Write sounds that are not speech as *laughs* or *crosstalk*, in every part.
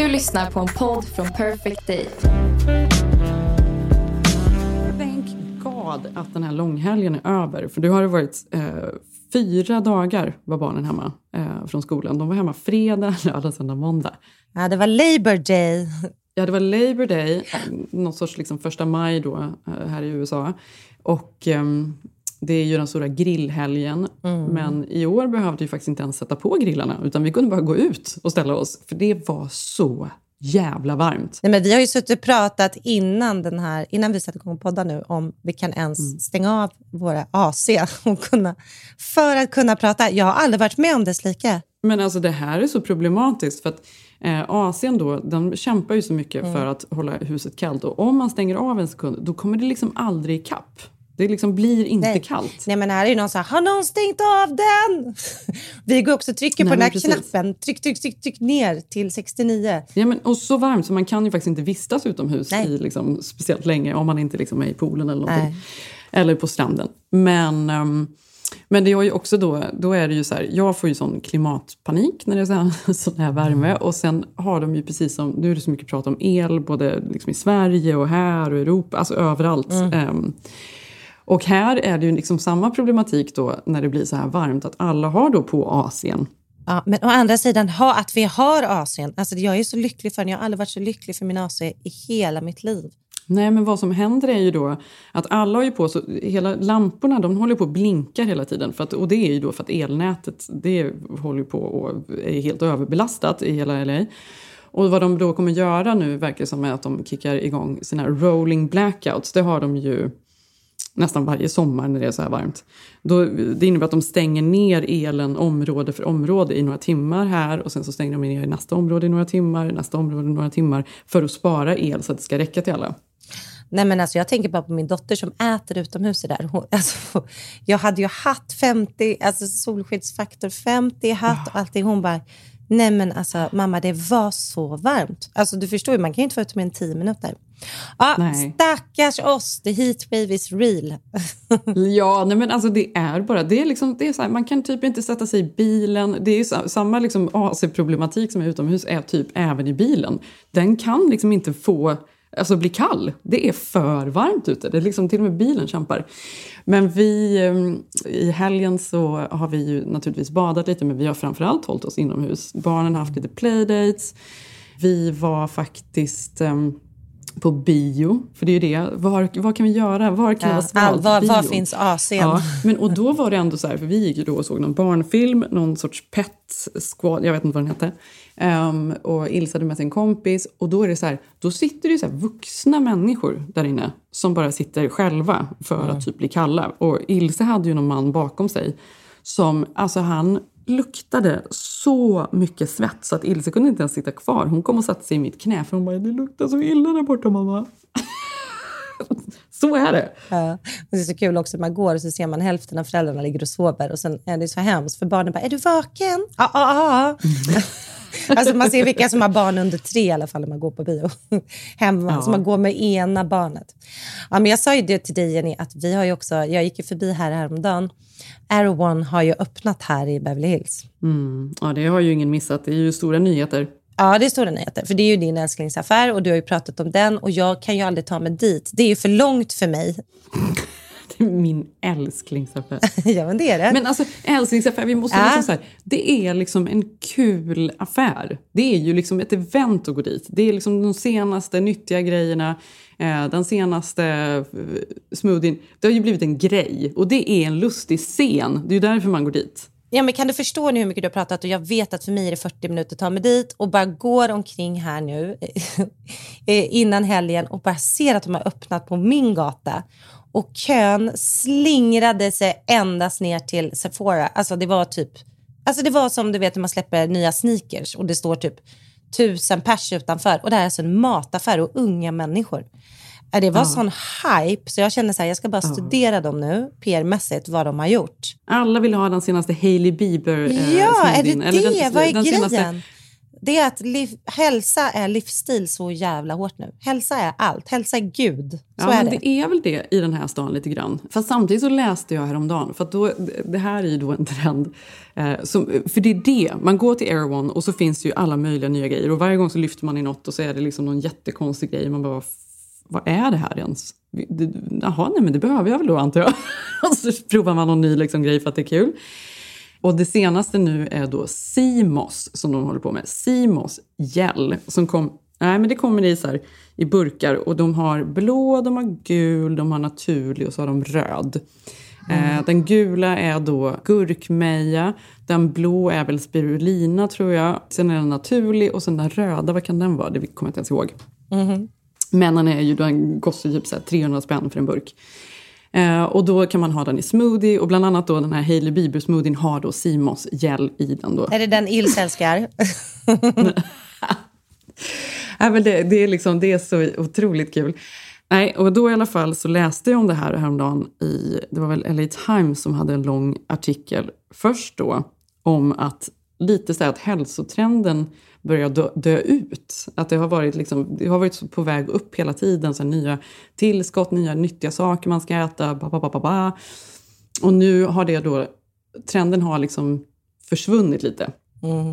Du lyssnar på en podd från Perfect Day. Thank God att den här långhelgen är över. För det har varit eh, fyra dagar var barnen hemma eh, från skolan. De var hemma fredag, *laughs* lördag, söndag, måndag. Ja, det var Labour Day. Ja, det var Labour Day, någon sorts liksom första maj då eh, här i USA. Och ehm, det är ju den stora grillhelgen. Mm. Men i år behövde vi faktiskt inte ens sätta på grillarna. Utan vi kunde bara gå ut och ställa oss. För det var så jävla varmt. Nej, men vi har ju suttit och pratat innan, den här, innan vi satte igång podden nu om vi kan ens Mm. stänga av våra AC *laughs* och kunna, för att kunna prata. Jag har aldrig varit med om dess like. Men alltså det här är så problematiskt. För att eh, AC'n då, den kämpar ju så mycket Mm. för att hålla huset kallt. Och om man stänger av en sekund, då kommer det liksom aldrig ikapp. Det liksom blir inte Nej. kallt. Nej, men här är ju någon så här, har någon stängt av den? *laughs* Vi går också och trycker Nej, på den här precis. knappen. Tryck, tryck, tryck, tryck ner till 69. Ja, men, och så varmt så man kan ju faktiskt inte vistas utomhus i liksom, speciellt länge om man inte liksom är i poolen eller någonting. Nej. Eller på stranden. Men, ehm, men det är ju också då, då är det ju så här, jag får ju sån klimatpanik när det är så här, *laughs* sån här värme. Och sen har de ju precis som, nu är det så mycket prat om el, både liksom i Sverige och här och Europa, alltså överallt. Ehm, och här är det ju liksom samma problematik då när det blir så här varmt, att alla har då på AC'n. Ja, men å andra sidan, ha, att vi har AC'n. Alltså, jag är så lycklig för den. Jag har aldrig varit så lycklig för min AC i hela mitt liv. Nej, men vad som händer är ju då att alla har ju på så hela lamporna de håller på att blinka hela tiden. För att, och det är ju då för att elnätet det håller på och är helt överbelastat i hela LA. Och vad de då kommer göra nu verkar som är att de kickar igång sina rolling blackouts. Det har de ju nästan varje sommar när det är så här varmt. Då, det innebär att de stänger ner elen område för område i några timmar här och sen så stänger de ner i nästa område i några timmar, nästa område i några timmar för att spara el så att det ska räcka till alla. Nej, men alltså, jag tänker bara på min dotter som äter utomhus. Där. Hon, alltså, jag hade ju hatt 50, alltså solskyddsfaktor 50 hatt och allting. Hon bara, nej men alltså mamma det var så varmt. Alltså du förstår ju, man kan ju inte vara ute mer än 10 minuter. Ja, Nej. stackars oss, the heat wave is real. *laughs* Ja, nej men alltså det är bara, det är liksom, det är så här, man kan typ inte sätta sig i bilen. Det är samma liksom AC-problematik som är utomhus är typ även i bilen. Den kan liksom inte få, alltså bli kall. Det är för varmt ute. Det är liksom, till och med bilen kämpar. Men vi, eh, i helgen så har vi ju naturligtvis badat lite, men vi har framförallt hållit oss inomhus. Barnen har haft lite playdates. Vi var faktiskt ehm, på bio, för det är ju det. Var, vad kan vi göra? Var kan det vara svalt? var, var finns AC'n? Ja, men och då var det ändå så här, för vi gick ju då och såg någon barnfilm, någon sorts pet squad, jag vet inte vad den hette. Ehm, och Ilse hade med sin kompis och då är det så här, då sitter det ju så vuxna människor där inne som bara sitter själva för att typ bli kalla. Och Ilse hade ju någon man bakom sig som, alltså han luktade så mycket svett så att Ilse kunde inte ens sitta kvar. Hon kom och satte sig i mitt knä för hon bara, det luktar så illa där borta mamma. *laughs* så är det. Ja. Det är så kul också när man går och så ser man hälften av föräldrarna ligger och sover och sen är det så hemskt för barnen bara, är du vaken? Ja, ja, ja. Alltså man ser vilka som har barn under tre i alla fall när man går på bio. *laughs* Hemma, Ja. så man går med ena barnet. Ja, men jag sa ju det till dig Jenny, att vi har ju också, jag gick ju förbi här häromdagen. Air One har ju öppnat här i Beverly Hills. Mm. Ja, det har ju ingen missat. Det är ju stora nyheter. Ja, det är stora nyheter. För det är ju din älsklingsaffär och du har ju pratat om den och jag kan ju aldrig ta mig dit. Det är ju för långt för mig. *laughs* Min älsklingsaffär. *laughs* ja, men det är det. Men alltså älsklingsaffär, vi måste Ja. liksom så här, det är liksom en kul affär. Det är ju liksom ett event att gå dit. Det är liksom de senaste nyttiga grejerna, eh, den senaste eh, smoothien. Det har ju blivit en grej och det är en lustig scen. Det är ju därför man går dit. Ja, men kan du förstå nu hur mycket du har pratat? Och jag vet att för mig är det 40 minuter att ta mig dit och bara går omkring här nu *laughs* eh, innan helgen och bara ser att de har öppnat på min gata. Och kön slingrade sig endast ner till Sephora. Alltså det var typ, alltså det var som du vet när man släpper nya sneakers och det står typ tusen pers utanför. Och det här är alltså en mataffär och unga människor. Ja, Det var sån hype så jag kände så här, jag ska bara studera dem nu PR-mässigt vad de har gjort. Alla vill ha den senaste Hailey Bieber eh, Ja, är det det? den- Vad är den grejen? senaste- Det är att liv, hälsa är livsstil så jävla hårt nu. Hälsa är allt. Hälsa är Gud. Så ja, är det. det är väl det i den här stan lite grann. Fast samtidigt så läste jag häromdagen, för då, det här är ju då en trend. Eh, som, för det är det, man går till Air One och så finns det ju alla möjliga nya grejer. Och varje gång så lyfter man i något och så är det liksom någon jättekonstig grej. Man bara, vad, är det här ens? Jaha, nej men det behöver jag väl då antar jag. *laughs* och så provar man någon ny liksom, grej för att det är kul. Och det senaste nu är då Simos som de håller på med. Simos gel som kom Nej, men det kommer i, så här, i burkar och de har blå, de har gul, de har naturlig och så har de röd. Eh, den gula är då gurkmeja, den blå är väl spirulina tror jag. Sen är den naturlig och sen den röda, vad kan den vara? Det kommer jag inte ens ihåg. Men den är ju, den kostar typ så här 300 spänn för en burk. Eh, och då kan man ha den i smoothie och bland annat då den här Hailey Bieber smoothien har då Simos gel i den då. Är det den Ils älskar? *laughs* Ja, men det, det, är liksom, det är så otroligt kul. Nej, och då i alla fall så läste jag om det här häromdagen i, det var väl LA Times som hade en lång artikel först då om att lite så här att hälsotrenden börjar dö, dö ut. Att det har varit, liksom, det har varit på väg upp hela tiden, så nya tillskott, nya nyttiga saker man ska äta, ba, ba, ba, ba. Och nu har det då, trenden har liksom försvunnit lite.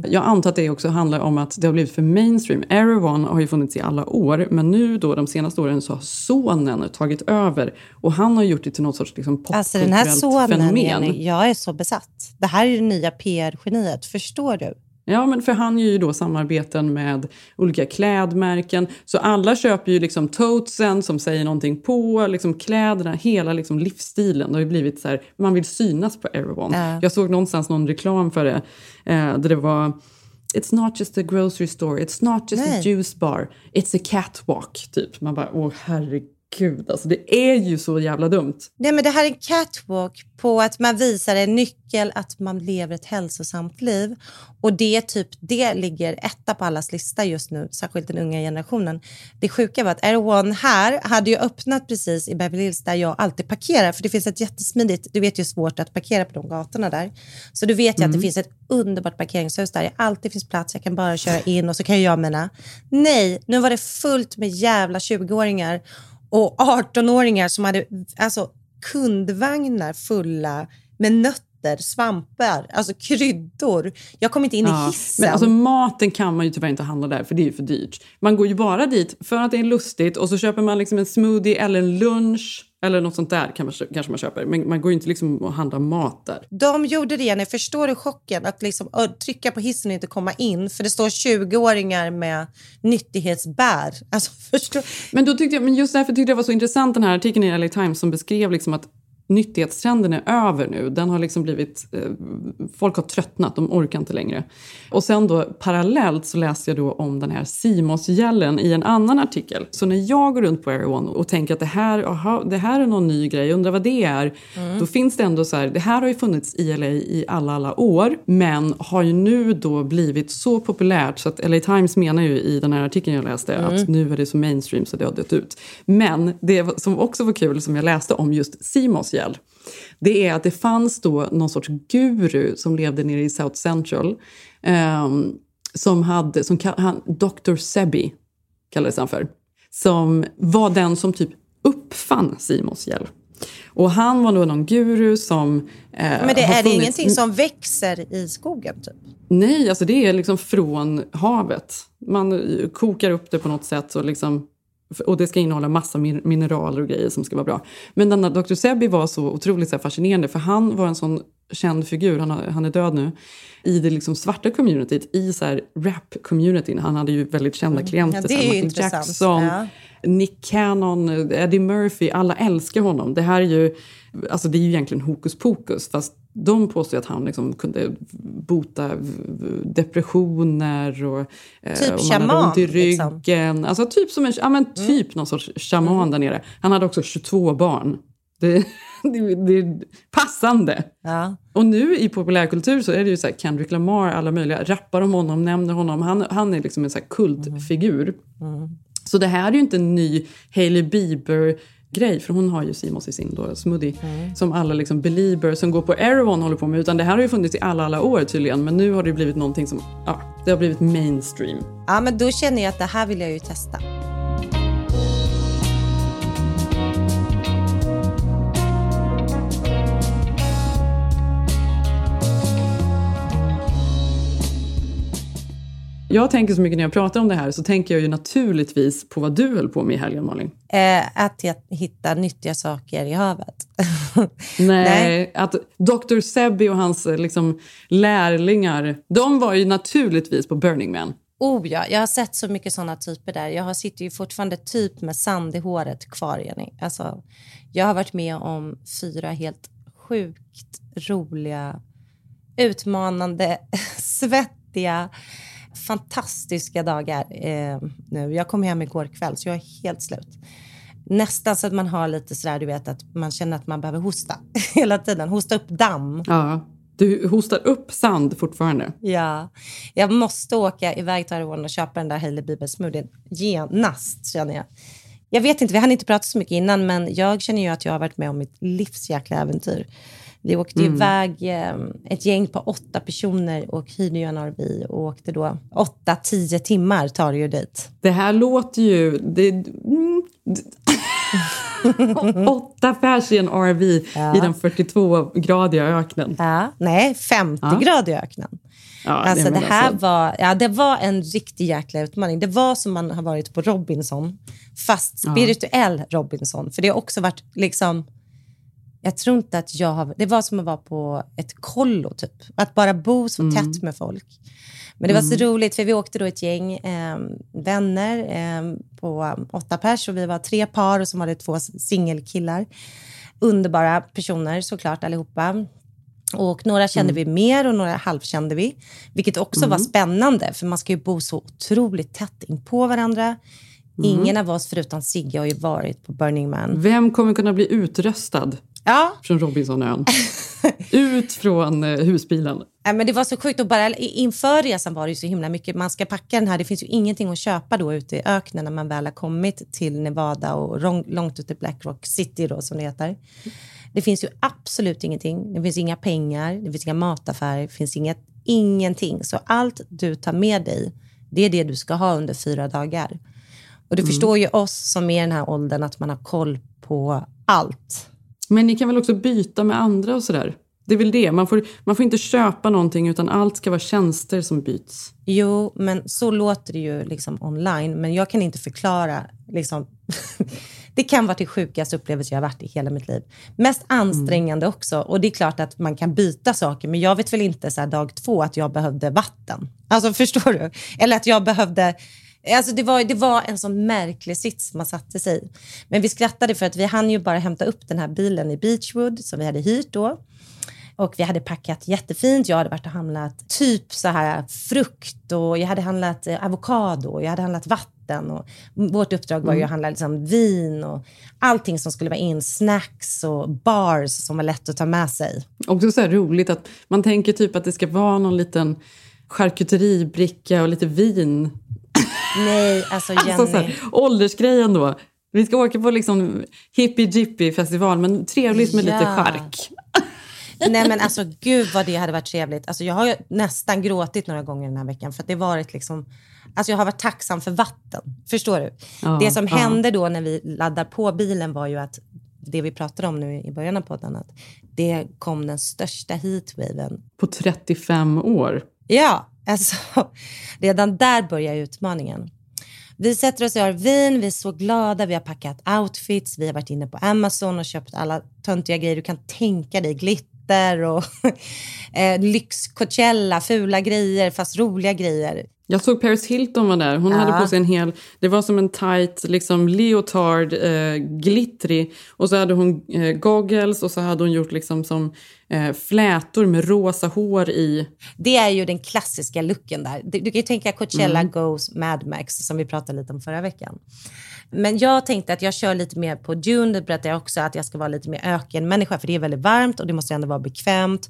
Jag antar att det också handlar om att det har blivit för mainstream. Erewhon har ju funnits i alla år, men nu då de senaste åren så har sonen tagit över och han har gjort det till något sorts liksom, Alltså den här popkulturellt sonen, fenomen. Jag är så besatt. Det här är det nya PR-geniet. Förstår du? Ja, men för han gör ju då samarbeten med olika klädmärken. Så alla köper ju liksom totesen som säger någonting på, liksom kläderna, hela liksom livsstilen. Det har ju blivit så här, man vill synas på Erewhon. Ja. Jag såg någonstans någon reklam för det, eh, där det var It's not just a grocery store, it's not just Nej. a juice bar, it's a catwalk. Typ. Man bara, åh herregud, alltså det är ju så jävla dumt. Nej, men det här är en catwalk på att man visar en nyckel att man lever ett hälsosamt liv. Och det typ, det ligger etta på allas lista just nu, särskilt den unga generationen. Det sjuka var att One här hade ju öppnat precis i Beverly Hills där jag alltid parkerar. För det finns ett jättesmidigt, du vet ju svårt att parkera på de gatorna där. Så du vet ju att det finns ett underbart parkeringshus där det alltid finns plats. Jag kan bara köra in och så kan jag göra mina. Nej, nu var det fullt med jävla 20-åringar och 18-åringar som hade alltså, kundvagnar fulla med nötter, svampar, alltså kryddor. Jag kom inte in i Ja, hissen. Men alltså maten kan man ju tyvärr inte handla där för det är ju för dyrt. Man går ju bara dit för att det är lustigt och så köper man liksom en smoothie eller en lunch eller något sånt där kan man, kanske man köper. Men man går ju inte liksom och handlar mat där. De gjorde det, Jenny. Förstår du chocken? Att liksom, trycka på hissen och inte komma in för det står 20-åringar med nyttighetsbär. Alltså, *laughs* förstår... Men, då tyckte jag, men just därför tyckte jag det var så intressant den här artikeln i LA Times som beskrev liksom att nyttighetstrenden är över nu. Den har liksom blivit, eh, folk har tröttnat, de orkar inte längre. Och sen då parallellt så läste jag då om den här Simos-gällen i en annan artikel. Så när jag går runt på Airone och tänker att det här, aha, det här är någon ny grej, undrar vad det är. Då finns det ändå så här, det här har ju funnits i LA i alla, alla år. Men har ju nu då blivit så populärt så att LA Times menar ju i den här artikeln jag läste att nu är det så mainstream så det har dött ut. Men det som också var kul som jag läste om just Simos gel det är att det fanns då någon sorts guru som levde nere i South Central ehm, som hade, som han, Dr. Sebi kallades han för, som var den som typ uppfann Simons gel. Och han var då någon guru som... Eh, Men det, är det ingenting som växer i skogen? Typ? Nej, alltså det är liksom från havet. Man eh, kokar upp det på något sätt och liksom Och det ska innehålla massa min- mineraler och grejer som ska vara bra. Men denna Dr. Sebi var så otroligt så fascinerande för han var en sån känd figur, han, han är död nu, i det liksom svarta communityt, i så rap-communityn. Han hade ju väldigt kända klienter, Ja, Michael intressant. Jackson, Ja. Nick Cannon, Eddie Murphy, alla älskar honom. Det här är ju, alltså det är ju egentligen hokus pokus, fast de påstår att han liksom kunde bota depressioner och eh, Typ om man hade ont i shaman, liksom. ryggen. Alltså typ som en, ja men typ någon sorts shaman där nere. Han hade också 22 barn. Det, *laughs* det, det är passande. Ja. Och nu i populärkultur så är det ju så Kendrick Lamar, alla möjliga, rappar om honom, nämner honom. Han, han är liksom en så här kultfigur. Så det här är ju inte en ny Hailey Bieber-grej, för hon har ju Simons i sin då, smoothie, som alla liksom belieber som går på Erewhon håller på med. Utan det här har ju funnits i alla, alla år tydligen, men nu har det blivit någonting som, ja, det har blivit mainstream. ja, men då känner jag att det här vill jag ju testa. Jag tänker så mycket när jag pratar om det här så tänker jag ju naturligtvis på vad du höll på med i helgen Malin. Eh, att jag hittar nyttiga saker i havet. *laughs* Nej, Nej. att Dr. Sebi och hans eh, liksom, lärlingar, de var ju naturligtvis på Burning Man. Oh ja, jag har sett så mycket såna typer där. Jag har, sitter ju fortfarande typ med sand i håret kvar, Jenny. Alltså, jag har varit med om fyra helt sjukt roliga, utmanande, *laughs* svettiga, fantastiska dagar eh, nu. Jag kom hem igår kväll, så jag är helt slut. Nästan så att man har lite sådär, du vet, att man känner att man behöver hosta *laughs* hela tiden. Hosta upp damm. Ja, du hostar upp sand fortfarande. Ja, jag måste åka iväg till Aron och köpa den där Hailey Bieber smoothien genast känner jag. Jag vet inte, vi hann inte prata så mycket innan men jag känner ju att jag har varit med om mitt livs jäkla äventyr. Vi åkte iväg eh, ett gäng på åtta personer och hyrde ju en RV och åkte då åtta, tio timmar tar det ju dit. Det här låter ju... Det, mm, *laughs* åtta pers i en RV i den 42-gradiga öknen. Ja, nej, 50 Ja. öknen. Ja, Alltså det väl här alltså- var, ja, det var en riktig jäkla utmaning. Det var som man har varit på Robinson, fast spirituell Robinson. För det har också varit liksom... Jag tror inte att jag har... Det var som att vara på ett kollo, typ. Att bara bo så tätt med folk. Men det var så roligt, för vi åkte då ett gäng eh, vänner eh, på åtta pers och vi var tre par och var det två singelkillar. Underbara personer såklart allihopa. Och några kände vi mer och några halvkände vi. Vilket också var spännande, för man ska ju bo så otroligt tätt in på varandra. Ingen av oss förutom Sigge har ju varit på Burning Man. Vem kommer kunna bli utröstad Ja, från Robinsonön? Ut från eh, husbilen. Nej, men det var så sjukt. Och bara inför resan var det ju så himla mycket. Man ska packa den här. Det finns ju ingenting att köpa då ute i öknen när man väl har kommit till Nevada och lång- långt ut i Black Rock City då som det heter. Det finns ju absolut ingenting. Det finns inga pengar, det finns inga mataffärer, det finns inget, ingenting. Så allt du tar med dig, det är det du ska ha under fyra dagar. Och du förstår ju oss som är i den här åldern att man har koll på allt. Men ni kan väl också byta med andra och sådär? Det är väl det. Man får, man får inte köpa någonting utan allt ska vara tjänster som byts. Jo, men så låter det ju liksom online. Men jag kan inte förklara. Liksom. *laughs* det kan vara till sjukaste upplevelse jag har varit i hela mitt liv. Mest ansträngande också. Och det är klart att man kan byta saker. Men jag vet väl inte så dag två att jag behövde vatten. Alltså *laughs* förstår du? Eller att jag behövde... Alltså det, var, det var en sån märklig sits man satte sig i. Men vi skrattade för att vi hann ju bara hämta upp den här bilen i Beachwood som vi hade hyrt då. Och vi hade packat jättefint. Jag hade varit och handlat typ så här frukt och jag hade handlat eh, avokado och jag hade handlat vatten. Och vårt uppdrag var ju att handla liksom vin och allting som skulle vara in. Snacks och bars som var lätt att ta med sig. Också så här roligt att man tänker typ att det ska vara någon liten charkuteribricka och lite vin. Nej, alltså Jenny. Alltså så här, åldersgrejen då. Vi ska åka på liksom hippie jippie festival men trevligt med lite Ja. chark. Nej men alltså gud vad det hade varit trevligt. Alltså, jag har ju nästan gråtit några gånger den här veckan för att det varit liksom Alltså jag har varit tacksam för vatten. Förstår du? Ja, det som ja. hände då när vi laddar på bilen var ju att det vi pratade om nu i början av podden, att det kom den största heatwaven. På 35 år. Ja, alltså redan där börjar utmaningen. Vi sätter oss och har vin, vi är så glada, vi har packat outfits, vi har varit inne på Amazon och köpt alla töntiga grejer du kan tänka dig, glitter och *laughs* eh, lyx Coachella, fula grejer fast roliga grejer. Jag såg Paris Hilton var där. Hon Ja. hade på sig en hel... Det var som en tight liksom, leotard, eh, glittrig. Och så hade hon eh, goggles och så hade hon gjort liksom som eh, flätor med rosa hår i. Det är ju den klassiska looken där. Du, du kan ju tänka Coachella goes Mad Max som vi pratade lite om förra veckan. Men jag tänkte att jag kör lite mer på Dune. Det berättade jag också att jag ska vara lite mer ökenmänniska för det är väldigt varmt och det måste ändå vara bekvämt.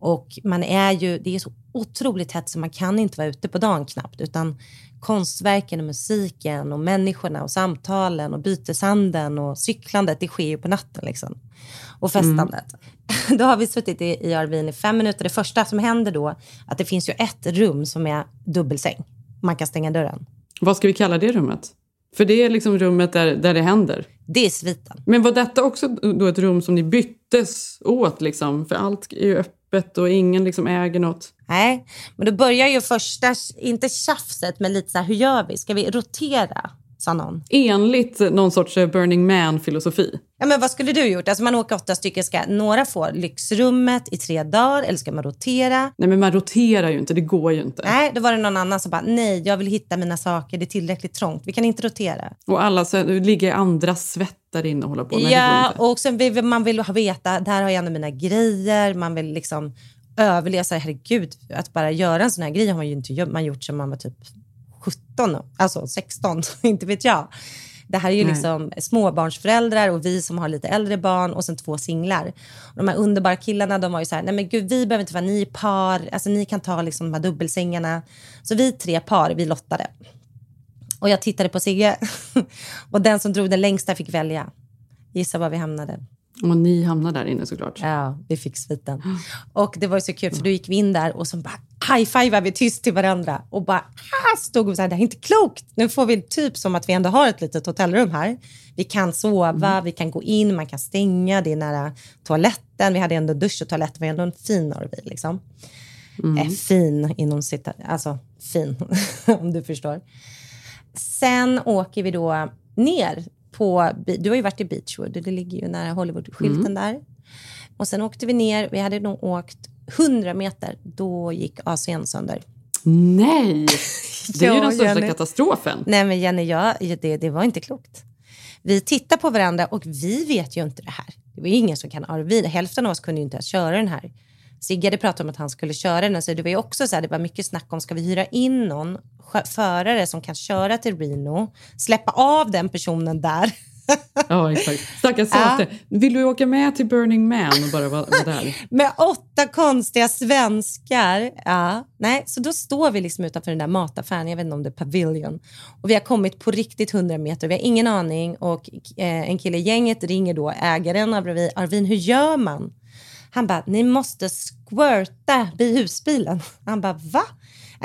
Och man är ju, det är så otroligt hett så man kan inte vara ute på dagen knappt utan konstverken och musiken och människorna och samtalen och byteshandeln och cyklandet det sker ju på natten liksom. Och festandet. *laughs* Då har vi suttit i, i RVn i fem minuter. Det första som händer då att det finns ju ett rum som är dubbelsäng. Man kan stänga dörren. Vad ska vi kalla det rummet? För det är liksom rummet där, där det händer. Det är sviten. Men var detta också då ett rum som ni byttes åt? Liksom? För allt är ju öppet och ingen liksom äger något. Nej, men då börjar ju första, inte tjafset, men lite så här, hur gör vi? Ska vi rotera? Sa någon. Enligt någon sorts eh, Burning Man-filosofi. Ja, men vad skulle du gjort? Alltså man åker åtta stycken, ska några få lyxrummet i tre dagar eller ska man rotera? Nej men man roterar ju inte, det går ju inte. Nej, då var det någon annan som bara, nej, jag vill hitta mina saker, det är tillräckligt trångt, vi kan inte rotera. Och alla så, ligger i andra svett där inne och håller på. Nej, ja, och sen vill man vill ha veta, där har jag ändå mina grejer, man vill liksom överleva. Så här, herregud, att bara göra en sån här grej har man ju inte man gjort sedan man var typ 17, alltså 16, *laughs* inte vet jag. Det här är ju Nej. liksom småbarnsföräldrar och vi som har lite äldre barn och sen två singlar. Och de här underbara killarna de var ju så här, nej men gud vi behöver inte vara ni par, alltså ni kan ta liksom de här dubbelsängarna. Så vi tre par, vi lottade. Och jag tittade på Sigge *laughs* och den som drog den längsta fick välja. Gissa var vi hamnade. Och ni hamnar där inne såklart. Ja, vi fick sviten. Och det var ju så kul för då gick vi in där och så bara high-fivade vi tyst till varandra och bara ah, stod och här, det här är inte klokt. Nu får vi typ som att vi ändå har ett litet hotellrum här. Vi kan sova, vi kan gå in, man kan stänga, det är nära toaletten. Vi hade ändå dusch och toalett, det var ändå en fin RV liksom. Eh, fin inom sitt, alltså fin *laughs* om du förstår. Sen åker vi då ner på, du har ju varit i Beachwood, det ligger ju nära Hollywood-skylten där. Och sen åkte vi ner, vi hade nog åkt 100 meter, då gick AC'n sönder. Nej! *laughs* Det är ju den största Jenny. katastrofen. Nej men Jenny, jag, det, det var inte klokt. Vi tittar på varandra och vi vet ju inte det här. Det var ingen som kan RV. Hälften av oss kunde ju inte ens köra den här. Sigge hade pratat om att han skulle köra den, så det var ju också så här, det var mycket snack om, ska vi hyra in någon förare som kan köra till Reno, släppa av den personen där *laughs* Ja, exakt. Stackars Sate. Vill du åka med till Burning Man och bara vara, vara där? *laughs* med åtta konstiga svenskar. Ja, nej, så då står vi liksom utanför den där mataffären, jag vet inte om det är Pavilion. Och vi har kommit på riktigt 100 meter, vi har ingen aning. Och eh, en kille i gänget ringer då ägaren av Arvin, Arvin hur gör man? Han bara, ni måste squirta vid husbilen. Han bara, va?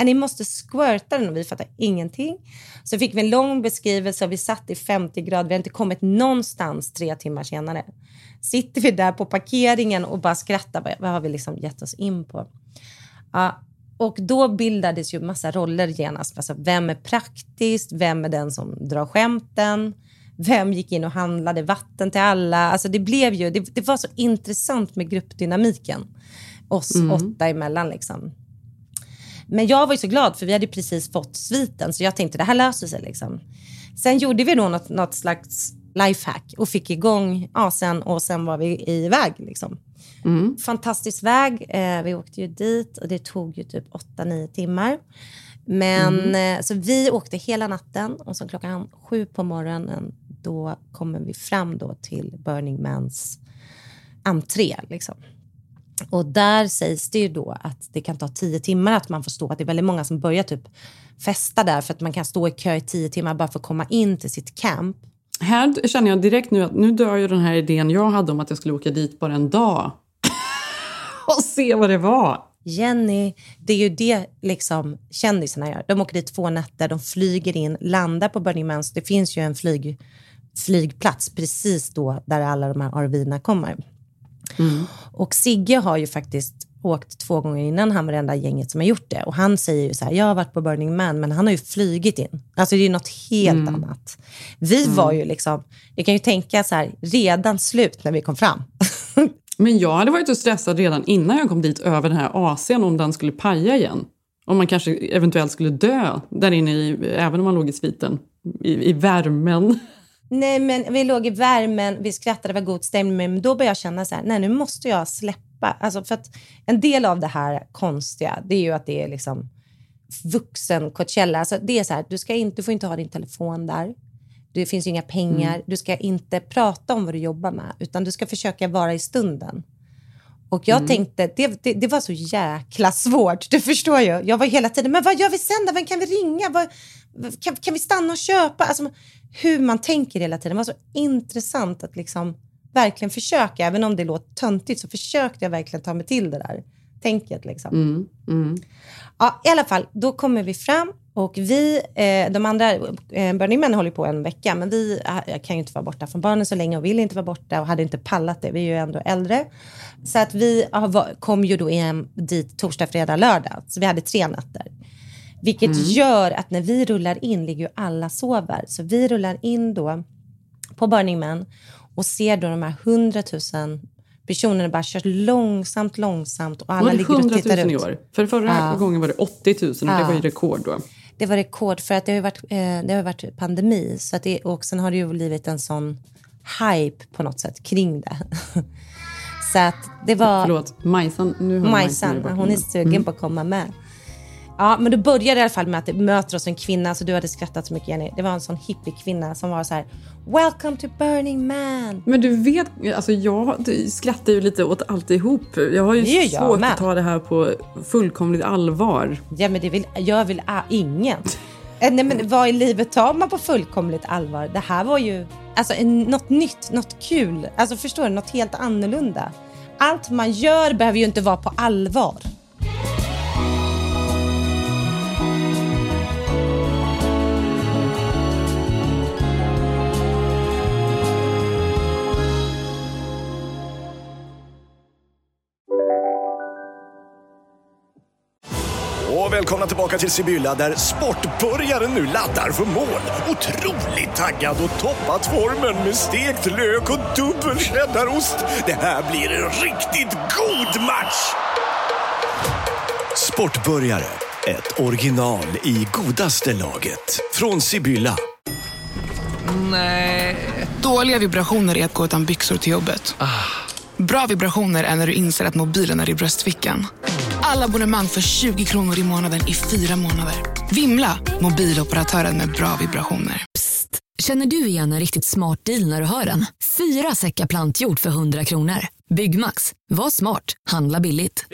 Ni måste squirta den och vi fattar ingenting. Så fick vi en lång beskrivelse och vi satt i 50 grader. Vi har inte kommit någonstans tre timmar senare. Sitter vi där på parkeringen och bara skrattar. Vad- har vi liksom gett oss in på? Ja, och då bildades ju massa roller genast. Alltså, vem är praktiskt? Vem är den som drar skämten? Vem gick in och handlade vatten till alla? Alltså det, blev ju, det, det var så intressant med gruppdynamiken oss åtta emellan. Liksom. Men jag var ju så glad för vi hade precis fått sviten så jag tänkte det här löser sig. Liksom. Sen gjorde vi då något, något slags lifehack och fick igång asen och sen var vi iväg. Liksom. Fantastisk väg. Eh, vi åkte ju dit och det tog ju typ 8-9 timmar. Men eh, så vi åkte hela natten och så klockan sju på morgonen då kommer vi fram då till Burning Mans entré. Liksom. Och där sägs det ju då att det kan ta tio timmar att man får stå. Att det är väldigt många som börjar typ festa där för att man kan stå i kö i tio timmar bara för att komma in till sitt camp. Här känner jag direkt nu att nu dör ju den här idén jag hade om att jag skulle åka dit bara en dag. *laughs* och se vad det var. Jenny, det är ju det liksom kändisarna gör. De åker dit två nätter, de flyger in, landar på Burning Man. Det finns ju en flyg, flygplats precis då där alla de här RV'na kommer. Och Sigge har ju faktiskt åkt två gånger innan han var det enda gänget som har gjort det. Och han säger ju så här, jag har varit på Burning Man, men han har ju flygit in. Alltså det är ju något helt Mm. annat. Vi var ju liksom, jag kan ju tänka så här, redan slut när vi kom fram. *laughs* Men jag hade varit så stressad redan innan jag kom dit över den här AC'n om den skulle paja igen. Om man kanske eventuellt skulle dö där inne, i, även om man låg i sviten. I, i värmen. Nej, men vi låg i värmen, vi skrattade, det var god stämning, men då började jag känna så här, nej nu måste jag släppa. Alltså för att en del av det här konstiga, det är ju att det är liksom vuxen Coachella. Alltså det är så här, du, ska inte, du får inte ha din telefon där. Det finns ju inga pengar. Du ska inte prata om vad du jobbar med, utan du ska försöka vara i stunden. Och jag tänkte, det, det, det var så jäkla svårt, du förstår ju. Jag var hela tiden, men vad gör vi sen då? Vem kan vi ringa? Vad, kan, kan vi stanna och köpa? Alltså, hur man tänker hela tiden. Det var så intressant att liksom verkligen försöka, även om det låter töntigt, så försökte jag verkligen ta mig till det där tänket. Liksom. Mm, mm. Ja, I alla fall, då kommer vi fram och vi, eh, de andra, eh, Burning Man håller på en vecka, men vi eh, jag kan ju inte vara borta från barnen så länge och vill inte vara borta och hade inte pallat det. Vi är ju ändå äldre. Så att vi kom ju då hem dit torsdag, fredag, lördag. Så vi hade tre nätter. Vilket gör att när vi rullar in ligger ju alla sover. Så vi rullar in då på Burning Man och ser då de här hundratusen personerna bara körs långsamt, långsamt och alla det ligger och 100 tittar 000 i ut. år? För förra Ja. gången var det 80 000 och det Ja. var ju rekord då. Det var rekord för att det har ju varit, eh, det har varit pandemi. Så att det, och sen har det ju blivit en sån hype på något sätt kring det. *laughs* så att det var Förlåt, Majsan. Nu har Majsan, hon är sugen på att komma med. Ja, men då började det i alla fall med att det möter oss en kvinna, så du hade skrattat så mycket Jenny. Det var en sån hippiekvinna som var så här, Welcome to Burning Man. Men du vet, alltså jag skrattar ju lite åt alltihop. Jag har ju Det svårt att ta det här på fullkomligt allvar. Ja, men det vill, jag vill ah, ingen. Eh, Nej, men vad i livet tar man på fullkomligt allvar? Det här var ju alltså, något nytt, något kul. Alltså förstår du? Något helt annorlunda. Allt man gör behöver ju inte vara på allvar. Välkomna tillbaka till Sibylla där sportbörjaren nu laddar för mål. Otroligt taggad och toppat formen med stekt lök och dubbel cheddarost. Det här blir en riktigt god match! Sportbörjare, ett original i godaste laget. Från Sibylla. Dåliga vibrationer är att gå utan byxor till jobbet. Bra vibrationer är när du inser att mobilen är i bröstfickan. Alla abonnemang för 20 kronor i månaden i fyra månader. Vimla! Mobiloperatören med bra vibrationer. Känner du igen en riktigt smart deal när du hör den? Fyra säckar plantjord för 100 kronor. Byggmax. Var smart. Handla billigt.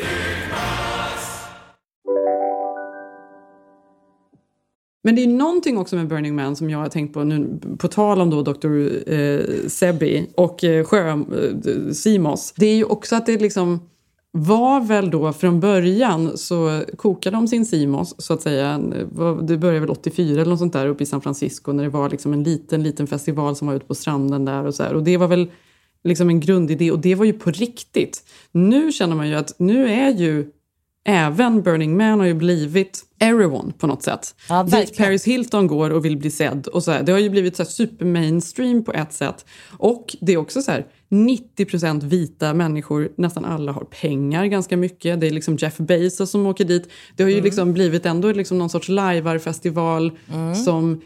Men det är någonting också med Burning Man som jag har tänkt på nu, på tal om då Dr. Eh, Sebi och eh, Sjö, eh, Simos. Det är ju också att det liksom var väl då från början så kokade de sin Simos så att säga. Det började väl 84 eller något sånt där uppe i San Francisco när det var liksom en liten, liten festival som var ute på stranden där och så här. Och det var väl liksom en grundidé och det var ju på riktigt. Nu känner man ju att nu är ju även Burning Man har ju blivit everyone på något sätt. Ja, Dit. Paris Hilton går och vill bli sedd. Och så här. Det har ju blivit så super mainstream på ett sätt. Och det är också så här 90% vita människor, nästan alla har pengar ganska mycket. Det är liksom Jeff Bezos som åker dit. Det har ju liksom blivit ändå liksom någon sorts lajvarfestival som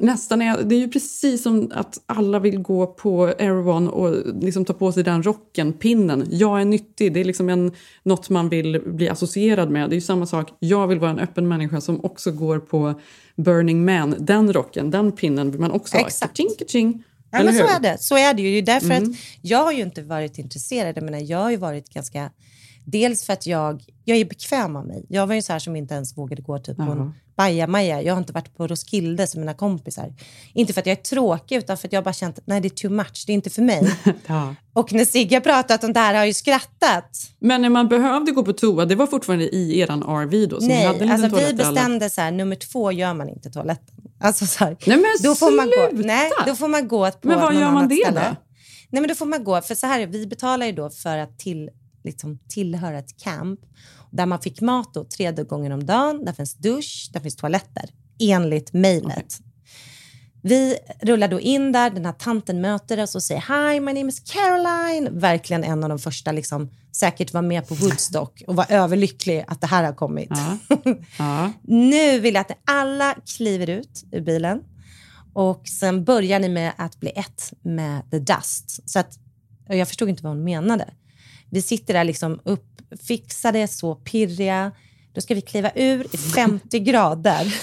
nästan är, det är ju precis som att alla vill gå på Air och liksom ta på sig den rocken, pinnen. Jag är nyttig, det är liksom en, något man vill bli associerad med. Det är ju samma sak, jag vill vara en öppen människa som också går på Burning Man. Den rocken, den pinnen vill man också Exakt. ha. Ka-ching, ka-ching. Ja, Eller men så är det. Så är det ju. Det är därför att jag har ju inte varit intresserad. Jag, menar, jag har ju varit ganska... Dels för att jag, jag är bekväm av mig. Jag var ju så här som inte ens vågade gå typ på en Jaha. Bajamaja. Jag har inte varit på Roskilde som mina kompisar. Inte för att jag är tråkig, utan för att jag har bara känt att nej, det är too much. Det är inte för mig. *laughs* Ja. Och när Sigge har pratat om det här har jag ju skrattat. Men när man behövde gå på toa, det var fortfarande i eran RV då? Så ni hade en Nej, liten alltså vi där alla- bestämde så här, nummer två gör man inte toaletten. Alltså så här, Nej men då får man gå, sluta! nej, då får man gå på Men någon gör man det ställe. då? Nej men då får man gå, för så här, vi betalar ju då för att till liksom tillhöra ett camp där man fick mat då, tre gånger om dagen. Där finns dusch, där finns toaletter enligt mejlet. Vi rullar då in där, den här tanten möter oss och säger Hi, my name is Caroline. Verkligen en av de första, liksom, säkert var med på Woodstock och var överlycklig att det här har kommit. Ja. *laughs* Ja. nu vill jag att alla kliver ut ur bilen och sen börjar ni med att bli ett med the dust. Så att, jag förstod inte vad hon menade. Vi sitter där liksom uppfixade, så pirriga. Då ska vi kliva ur i 50 grader.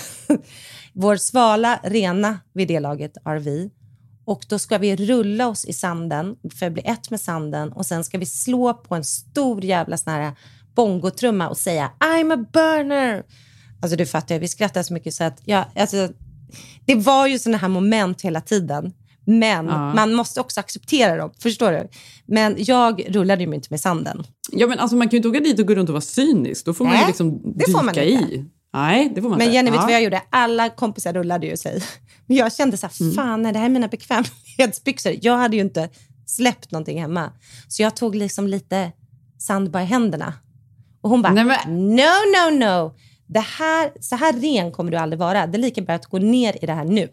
*laughs* Vår svala, rena vid det laget är vi. Och då ska vi rulla oss i sanden för att bli ett med sanden och sen ska vi slå på en stor jävla sån här bongotrumma och säga I'm a burner. Alltså du fattar, vi skrattar så mycket så att jag, alltså, det var ju såna här moment hela tiden. Men Ja. man måste också acceptera dem, förstår du? Men jag rullade ju inte med sanden. Ja, men alltså, man kan ju inte åka dit och gå runt och vara cynisk. Då får man Nej, ju liksom det får man dyka inte. i. Nej, det får man Men inte. Jenny, vet du Ja. vad jag gjorde? Alla kompisar rullade ju sig. *laughs* Men jag kände så här, Mm. fan, nej, det här är mina bekvämlighetsbyxor. Jag hade ju inte släppt någonting hemma. Så jag tog liksom lite sand bara i händerna. Och hon bara, Nej, men- no, no, no. Det här, så här ren kommer du aldrig vara. Det är lika bra att gå ner i det här nu.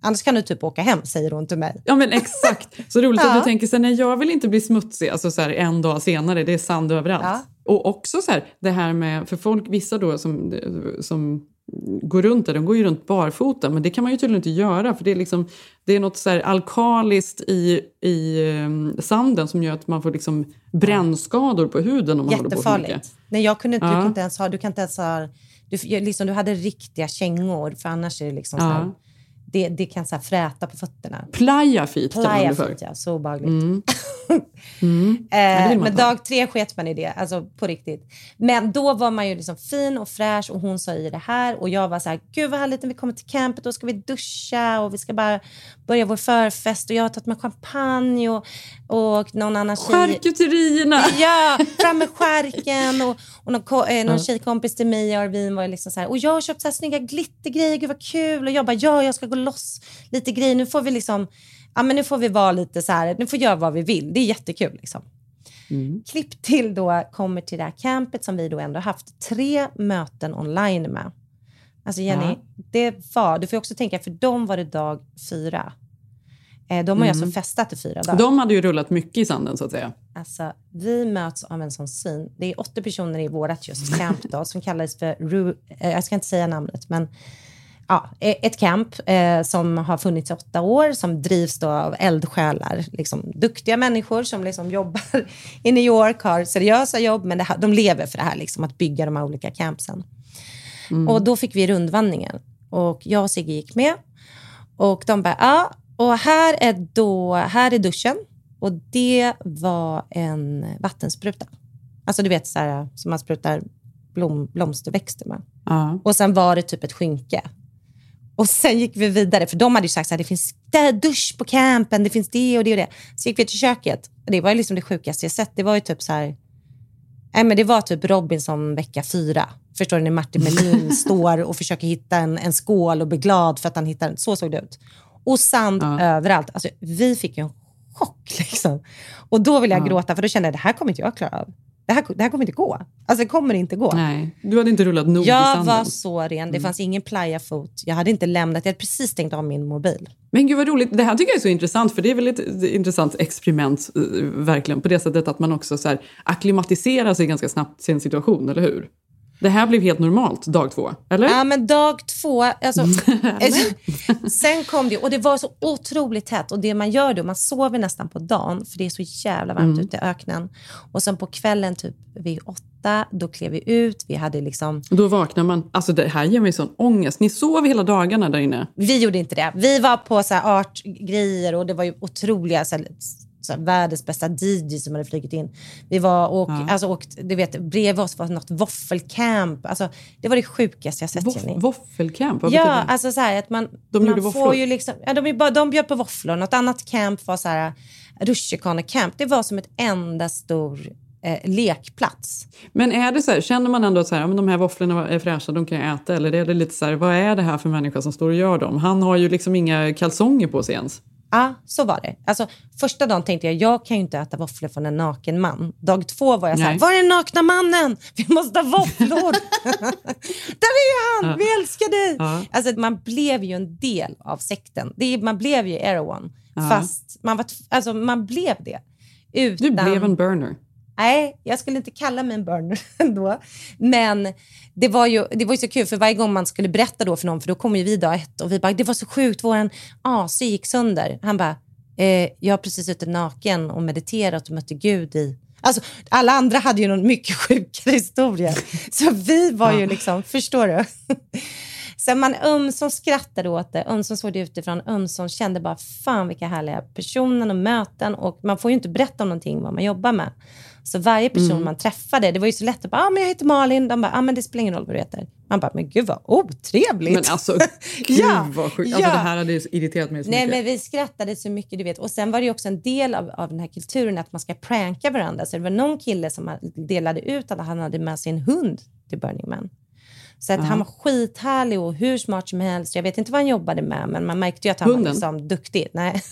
Annars kan du typ åka hem, säger hon till mig. Ja men exakt. Så roligt Ja. att du *laughs* tänker så här, nej jag vill inte bli smutsig, alltså så här, en dag senare, det är sand överallt. Ja. Och också så här, det här med, för folk, vissa då som, som går runt där, de går ju runt barfota, men det kan man ju tydligen inte göra för det är liksom, det är något så här alkaliskt i, i eh, sanden som gör att man får liksom brännskador på huden om man håller på för mycket. Nej, jag kunde, inte- du Ja. kan inte ens ha, du kan inte ens ha, du, liksom, du hade riktiga kängor för annars är det liksom så Ja. här, det, det kan så här fräta på fötterna. Playa feet kallar man det för. ja. Så obehagligt. Mm. *laughs* Mm. Eh, men dag tre sket man i det, alltså på riktigt. Men då var man ju liksom fin och fräsch och hon sa i det här och jag var så här, gud vad härligt när vi kommer till campet, då ska vi duscha och vi ska bara börja vår förfest och jag har tagit med champagne och, och någon annan tjej. Charkuterierna! *laughs* Ja, fram med skärken och, och någon, ko- eh, någon Ja. tjejkompis till mig Arvin var liksom så här, och jag har köpt så här snygga glittergrejer, gud vad kul. Och jag bara, ja, jag ska gå loss lite grejer. Nu får vi liksom, ja men nu får vi vara lite så här, nu får vi göra vad vi vill. Det är jättekul liksom. Mm. Klipp till då, kommer till det här campet som vi då ändå haft tre möten online med. Alltså Jenny, Ja. det var, du får också tänka, för dem var det dag fyra. Eh, de har ju Mm. alltså festat i fyra dagar. De hade ju rullat mycket i sanden så att säga. Alltså, vi möts av en sån syn. Det är 80 personer i vårt just camp då, som kallas för, Ru- eh, jag ska inte säga namnet, men ja, eh, ett camp eh, som har funnits i åtta år, som drivs då av eldsjälar. Liksom, duktiga människor som liksom *laughs* jobbar i New York, har seriösa jobb, men här, de lever för det här, liksom, att bygga de här olika campsen. Och då fick vi rundvandringen. Och jag och Sigge gick med. Och de bara, ja, och här är, då, här är duschen. Och det var en vattenspruta. Alltså du vet, så här, som man sprutar blom, blomsterväxter med. Ja. Och sen var det typ ett skynke. Och sen gick vi vidare, för de hade ju sagt att det finns där dusch på campen, det finns det och det och det. Så gick vi till köket. Det var ju liksom det sjukaste jag sett. Det var ju typ så här... Nej, men det var typ Robinson vecka fyra. Förstår du? När Martin Melin *laughs* står och försöker hitta en, en skål och blir glad för att han hittar den. Så såg det ut. Och sand överallt. Alltså, vi fick ju en chock. *laughs* Liksom. Och då ville jag Ja. gråta, för då kände jag det här kommer inte jag klara av. Det här, det här kommer inte gå. Alltså det kommer inte gå. Nej, du hade inte rullat nog i Jag sanden. var så ren. Det fanns ingen playafot. Jag hade inte lämnat. Jag hade precis stängt av min mobil. Men gud vad roligt. Det här tycker jag är så intressant, för det är väl ett intressant experiment eh, verkligen på det sättet att man också så här, akklimatiserar sig ganska snabbt till en situation, eller hur? Det här blev helt normalt dag två, eller? Ja, men dag två, alltså, *laughs* sen kom det, och det var så otroligt tätt. Och det man gör då, man sover nästan på dagen, för det är så jävla varmt Mm. ute i öknen. Och sen på kvällen, typ vid åtta, då klev vi ut. Vi hade liksom... Då vaknar man. Alltså det här ger mig sån ångest. Ni sov hela dagarna där inne. Vi gjorde inte det. Vi var på så artgrejer och det var ju otroliga, så här, så här, världens bästa DJ som hade flugit in. Vi var och, Ja. alltså, åkt, du vet, bredvid oss var något våffelcamp. Alltså, det var det sjukaste jag sett, Voff- Jenny. Våffelcamp, vad Ja, betyder det? alltså så här att man, De man gjorde får ju liksom, ja, de, bara, de bjöd på våfflor. Något annat camp var så här rutschkanecamp. Det var som ett enda stor eh, lekplats. Men är det så här, känner man ändå att så här, ja, men de här våfflorna är fräscha, de kan jag äta? Eller är det lite så här, vad är det här för människa som står och gör dem? Han har ju liksom inga kalsonger på sig ens. Ja, så var det. Alltså, första dagen tänkte jag, jag kan ju inte äta våfflor från en naken man. Dag två var jag så här, var är den nakna mannen? Vi måste ha våfflor. *laughs* Där är han, Ja. vi älskar dig. Ja. Alltså, man blev ju en del av sekten. Det man blev ju Erewhon, Ja. fast man, var, alltså, man blev det. Utan... Du blev en burner. Nej, jag skulle inte kalla mig en burner ändå. *laughs* Men det var, ju, det var ju så kul, för varje gång man skulle berätta då för någon, för då kom ju vi dag ett och vi bara, det var så sjukt, vår AC gick sönder. Han bara, eh, jag har precis suttit naken och mediterat och mötte Gud i... Alltså, alla andra hade ju någon mycket sjukare historia. *laughs* Så vi var ju liksom, förstår du? *laughs* Så man ömsom skrattade åt det, ömsom såg det utifrån, ömsom kände bara fan vilka härliga personer och möten och man får ju inte berätta om någonting vad man jobbar med. Så varje person Mm. man träffade, det var ju så lätt att bara, ah, men jag heter Malin, de bara, ah, men det spelar ingen roll vad du heter. Man bara, men gud vad otrevligt. Men alltså, *laughs* gud Ja, vad sjukt. Alltså, ja. det här hade irriterat mig så Nej, mycket. men vi skrattade så mycket, du vet. Och sen var det också en del av, av den här kulturen att man ska pranka varandra. Så det var någon kille som delade ut att han hade med sig en hund till Burning Man. Så att Ja. han var skithärlig och hur smart som helst. Jag vet inte vad han jobbade med, men man märkte ju att han Hunden? var liksom duktig. Nej.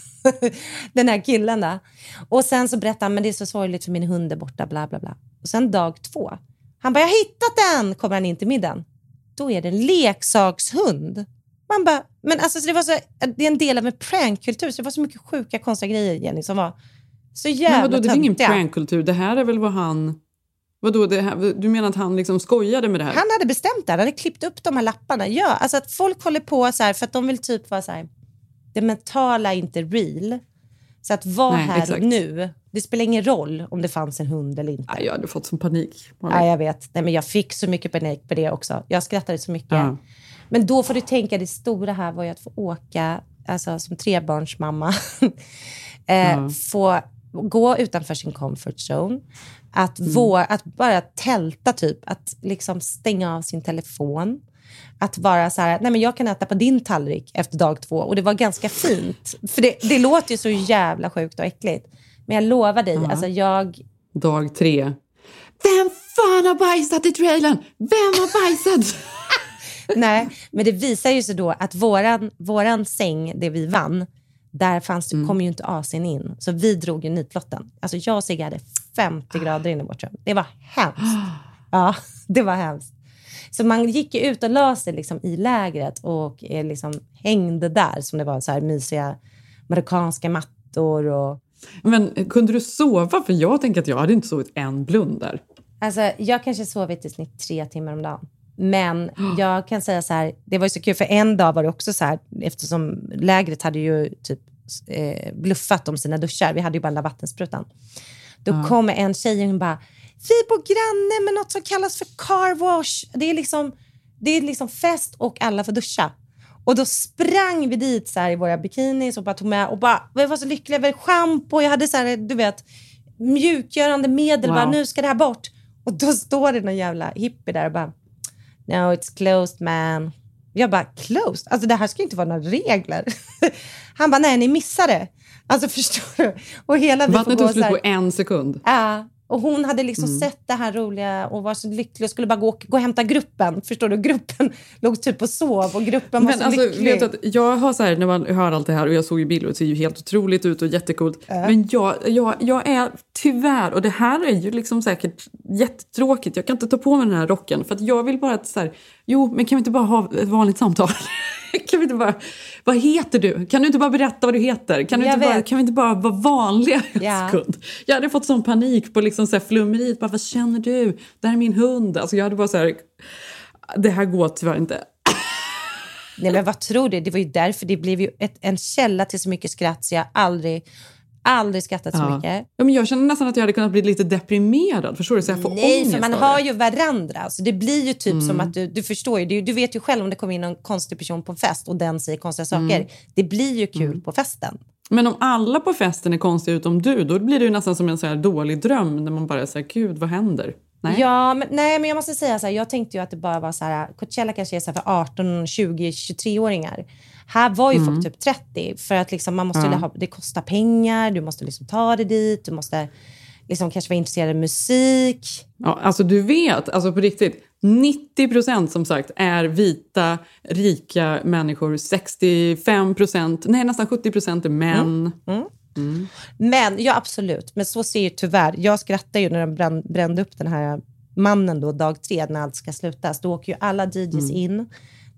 *laughs* den här killen då. Och sen så berättade han, men det är så sorgligt för min hund är borta, bla bla bla. Och sen dag två, han bara, jag har hittat den, kommer han in till middagen. Då är det en leksakshund. Man bara, men alltså så det var så, det är en del av en prankkultur, så det var så mycket sjuka konstiga grejer Jenny som var så jävla Men vadå, det är ingen prankkultur. Det här är väl vad han... Vadå, det här, du menar att han liksom skojade med det här? Han hade bestämt det, han hade klippt upp de här lapparna. Ja, alltså att folk håller på så här för att de vill typ vara så här, det mentala är inte real. Så att vara Nej, här exakt. nu, det spelar ingen roll om det fanns en hund eller inte. Nej, jag hade fått sån panik. Ja, jag vet. Nej, men jag fick så mycket panik på det också. Jag skrattade så mycket. Ja. Men då får du tänka, det stora här var ju att få åka, alltså som trebarnsmamma, *laughs* eh, Ja. få gå utanför sin comfort zone. Att, Mm. våga, att bara tälta, typ. Att liksom stänga av sin telefon. Att vara så här, nej men jag kan äta på din tallrik efter dag två. Och det var ganska fint. För det, det låter ju så jävla sjukt och äckligt. Men jag lovar dig, Ja. alltså jag, Dag tre. Vem fan har bajsat i trailern? Vem har bajsat? *laughs* Nej, men det visar ju sig då att våran, våran säng, det vi vann, där fanns det, kom ju inte AC'n in. Så vi drog ju nitlotten. Alltså jag och Sigge hade 50 grader inne i vårt rum. Det var hemskt. *gasps* Ja, det var hemskt. Så man gick ut och la sig liksom i lägret och eh, liksom hängde där som det var så här mysiga marockanska mattor och Men kunde du sova? För jag tänker att jag hade inte sovit en blund där. Alltså, jag kanske sovit i snitt tre timmar om dagen. Men *gasps* jag kan säga så här, det var ju så kul, för en dag var det också så här, eftersom lägret hade ju typ eh, bluffat om sina duschar, vi hade ju bara vattensprutan. Då Ja. kommer en tjej och bara, vi bor granne med något som kallas för car wash. Det är liksom, det är liksom fest och alla får duscha. Och då sprang vi dit så här i våra bikinis och bara tog med och bara, vi var så lyckliga över schampo, jag hade så här, du vet, mjukgörande medel, Wow. bara nu ska det här bort. Och då står det någon jävla hippie där och bara, no it's closed man. Jag bara, closed? Alltså det här ska ju inte vara några regler. *laughs* Han bara, nej ni missade. Alltså *laughs* förstår du? Och hela Vattnet tog slut på en sekund. Ja, och hon hade liksom Mm. sett det här roliga och var så lycklig och skulle bara gå, gå och hämta gruppen. Förstår du? Gruppen *laughs* låg typ och sov och gruppen var Men så alltså, lycklig. vet du att jag har så här, när man hör allt det här och jag såg ju bilder och det ser ju helt otroligt ut och jättecoolt. Men jag, jag, jag är tyvärr, och det här är ju liksom säkert jättetråkigt, jag kan inte ta på mig den här rocken för att jag vill bara att så här, jo men kan vi inte bara ha ett vanligt samtal? *laughs* *laughs* kan vi inte bara, vad heter du? Kan du inte bara berätta vad du heter? Kan, du Jag inte bara, kan vi inte bara vara vanliga en Ja. sekund? Jag hade fått sån panik på liksom så här flummeriet, bara vad känner du? Det här är min hund. Alltså jag hade bara så här, det här går tyvärr inte. Nej men vad tror du? Det var ju därför det blev ju ett, en källa till så mycket skratt så jag aldrig, aldrig skrattat så Ja. mycket. Ja, men jag känner nästan att jag hade kunnat bli lite deprimerad. Förstår du? Så jag får Nej, ångest för man har det. ju varandra. Så det blir ju typ Mm. som att du, du förstår ju, du, du vet ju själv om det kommer in någon konstig person på en fest och den säger konstiga saker. Mm. Det blir ju kul på festen. Men om alla på festen är konstiga utom du, då blir det ju nästan som en så dålig dröm när man bara så här, gud vad händer? Nej. Ja, men, nej, men jag måste säga så här, jag tänkte ju att det bara var så här, Coachella kanske är så för 18, 20, 23-åringar. Här var ju folk typ 30 för att liksom man måste Mm. Ja. ha, det kostar pengar, du måste liksom ta dig dit, du måste liksom kanske vara intresserad av musik. Ja, alltså du vet, alltså på riktigt, 90 procent som sagt är vita, rika människor. 65 procent, nej nästan 70 procent är män. Mm. Mm. Men, ja absolut, men så ser ju tyvärr, jag skrattar ju när de brände, brände upp den här mannen då dag tre när allt ska slutas. Då åker ju alla DJs mm. in.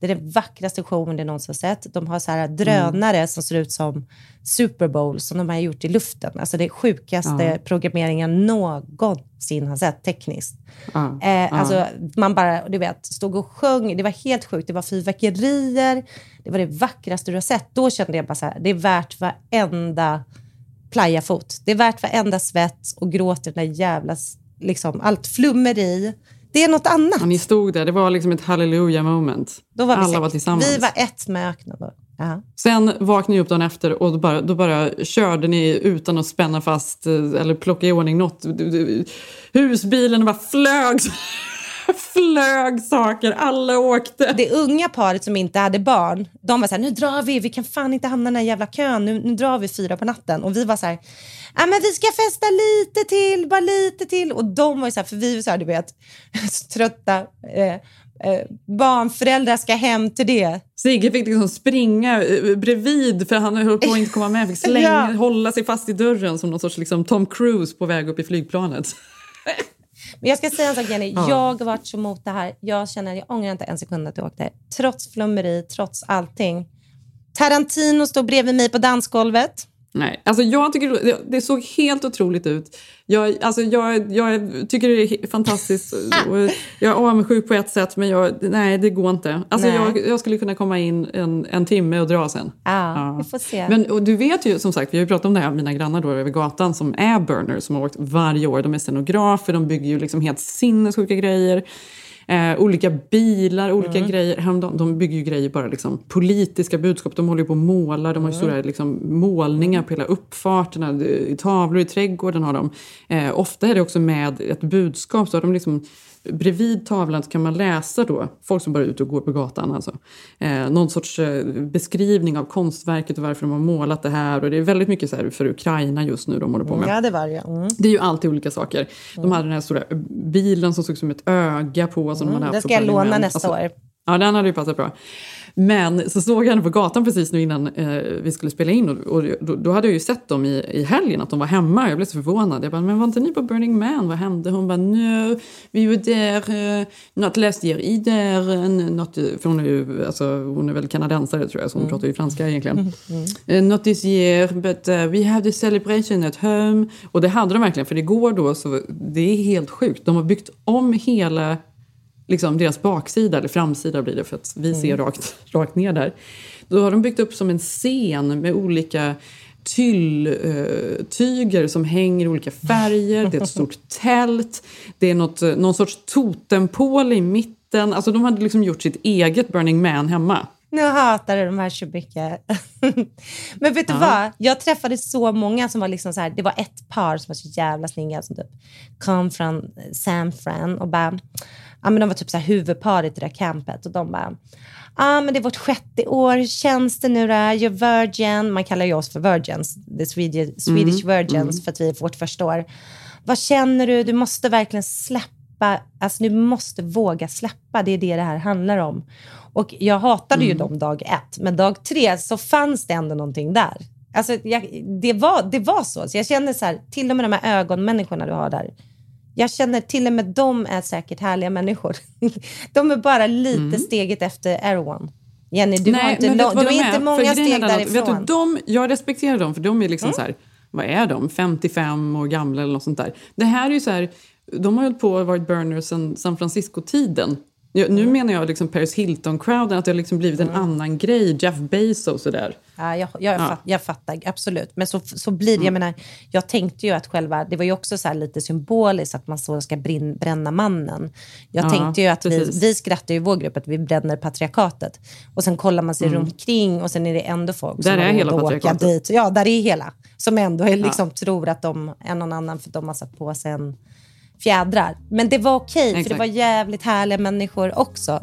Det är den vackraste showen jag någonsin sett. De har så här drönare mm. som ser ut som Super Bowl som de har gjort i luften. Alltså det sjukaste ja. programmeringen någonsin har sett tekniskt. Ja. Eh. Alltså man bara, du vet, stod och sjöng. Det var helt sjukt. Det var fyrverkerier. Det var det vackraste du har sett. Då kände jag bara så här, det är värt varenda playafot. Det är värt varenda svett och gråt i den där jävla, liksom, allt flummeri. Det är något annat. Ni stod där, det var liksom ett halleluja moment. Då var vi Alla sex. var tillsammans. Vi var ett med öknen då. Ja. Sen vaknade ni upp dagen efter och då bara, då bara körde ni utan att spänna fast eh, eller plocka i ordning något. Husbilen bara flög *laughs* flög saker, alla åkte. Det unga paret som inte hade barn, de var så här, nu drar vi, vi kan fan inte hamna i den här jävla kön, nu, nu drar vi fyra på natten. Och vi var så här, ja men vi ska festa lite till, bara lite till. Och de var ju så här, för vi var så här, du vet, *laughs* trötta. Eh, eh, barnföräldrar ska hem till det. Sigge fick liksom springa eh, bredvid för han höll på att inte komma med. Fick *laughs* slänga, ja. hålla sig fast i dörren som någon sorts liksom, Tom Cruise på väg upp i flygplanet. *laughs* Men jag ska säga en sak Jenny, ja. jag har varit så emot det här. Jag känner, jag ångrar inte en sekund att jag åkte. Trots flummeri, trots allting. Tarantino stod bredvid mig på dansgolvet. Nej, alltså jag tycker det såg helt otroligt ut. Jag, alltså jag, jag tycker det är fantastiskt. *laughs* jag är avundsjuk på ett sätt, men jag, nej, det går inte. Alltså jag, jag, skulle kunna komma in en, en timme och dra sen. Ja, ja. vi får se. Men och du vet ju, som sagt, vi har ju pratat om det här, mina grannar då över gatan som är burners, som har åkt varje år. De är scenografer, de bygger ju liksom helt sinnessjuka grejer. Eh, olika bilar, olika mm. grejer. De, de bygger ju grejer bara liksom politiska budskap. De håller på och målar. De har ju mm. stora liksom, målningar på hela uppfarterna. Tavlor i trädgården har de. Eh, ofta är det också med ett budskap. Så har de liksom bredvid tavlan kan man läsa då, folk som bara är ute och går på gatan alltså, eh, någon sorts eh, beskrivning av konstverket och varför de har målat det här. Och det är väldigt mycket så här för Ukraina just nu de håller på med. Ja, det var det. Mm. Det är ju alltid olika saker. De mm. hade den här stora bilen som såg ut som ett öga på. Som mm, de den ska jag låna nästa alltså, år. Ja, den hade ju passat bra. Men så såg jag henne på gatan precis nu innan eh, vi skulle spela in och, och då, då, hade jag ju sett dem i, i helgen att de var hemma. Jag blev så förvånad. Jag bara, men var inte ni på Burning Man? Vad hände? Hon bara, no, vi var där, uh, not last year either. Uh, not, för hon är ju, alltså, hon är väl kanadensare tror jag, så hon mm. pratar ju franska egentligen. Mm. Mm. Uh, not this year, but uh, we have the celebration at home. Och det hade de verkligen, för igår då så, det är helt sjukt. De har byggt om hela liksom deras baksida, eller framsida blir det för att vi ser mm. rakt, rakt ner där. Då har de byggt upp som en scen med olika tylltyger som hänger i olika färger. Det är ett stort *laughs* tält. Det är något, någon sorts totempål i mitten. Alltså de hade liksom gjort sitt eget Burning Man hemma. Nu hatar du de här så *laughs* mycket. Men vet du ja. vad? Jag träffade så många som var liksom så här, det var ett par som var så jävla snygga som typ kom från San Fran och bara ja, men de var typ så här huvudparet i det där campet och de bara, ja men det är vårt sjätte år, känns det nu då? You're virgin, man kallar ju oss för virgins, the Swedish, Swedish mm. virgins mm. för att vi är vårt första år. Vad känner du? Du måste verkligen släppa, alltså du måste våga släppa, det är det det här handlar om. Och jag hatade mm. ju dem dag ett, men dag tre så fanns det ändå någonting där. Alltså, jag, det, var, det var så. Så jag känner så här, till och med de här ögonmänniskorna du har där, jag känner till och med de är säkert härliga människor. *laughs* De är bara lite mm. steget efter Erwan. Jenny, du, Nej, har inte, du är inte är? många steg därifrån. Vet du, de, jag respekterar dem, för de är liksom mm. så här, vad är de, 55 år gamla eller något sånt där. Det här är ju så här, de har hållit på och varit burners sedan San Francisco-tiden. Jag, nu mm. menar jag liksom Paris Hilton-crowden, att det har liksom blivit en mm. annan grej. Jeff Bezos och där. Ja, jag, jag, ja. Fatt, jag fattar, absolut. Men så, så blir det. Mm. Jag, menar, jag tänkte ju att själva, det var ju också så lite symboliskt att man så ska brin, bränna mannen. Jag ja, tänkte ju att vi, vi skrattar i vår grupp att vi bränner patriarkatet. Och sen kollar man sig mm. runt omkring och sen är det ändå folk där som är hela åka dit. Ja, där är hela. Som ändå är, liksom, ja. tror att de är någon annan för att de har satt på sig en fjädrar. Men det var okej, okay, för det var jävligt härliga människor också.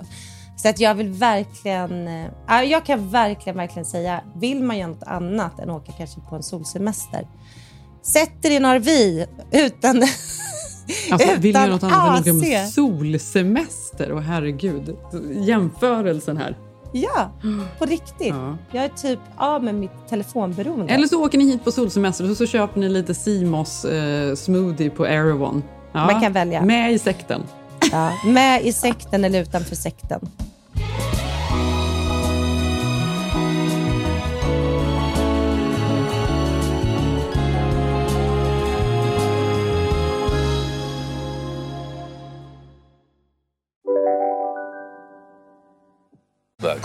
Så att jag vill verkligen, äh, jag kan verkligen, verkligen säga, vill man göra något annat än åka kanske på en solsemester, sätt er i en RV utan, *laughs* Alltså, vill Utan göra något annat än att åka AC. med solsemester? Och herregud, jämförelsen här. Ja, på riktigt. Ja. Jag är typ av med mitt telefonberoende. Eller så åker ni hit på solsemester och så köper ni lite Simos eh, smoothie på Erewhon. Ja, Man kan välja. Med i sekten. Ja, med i sekten eller utanför sekten.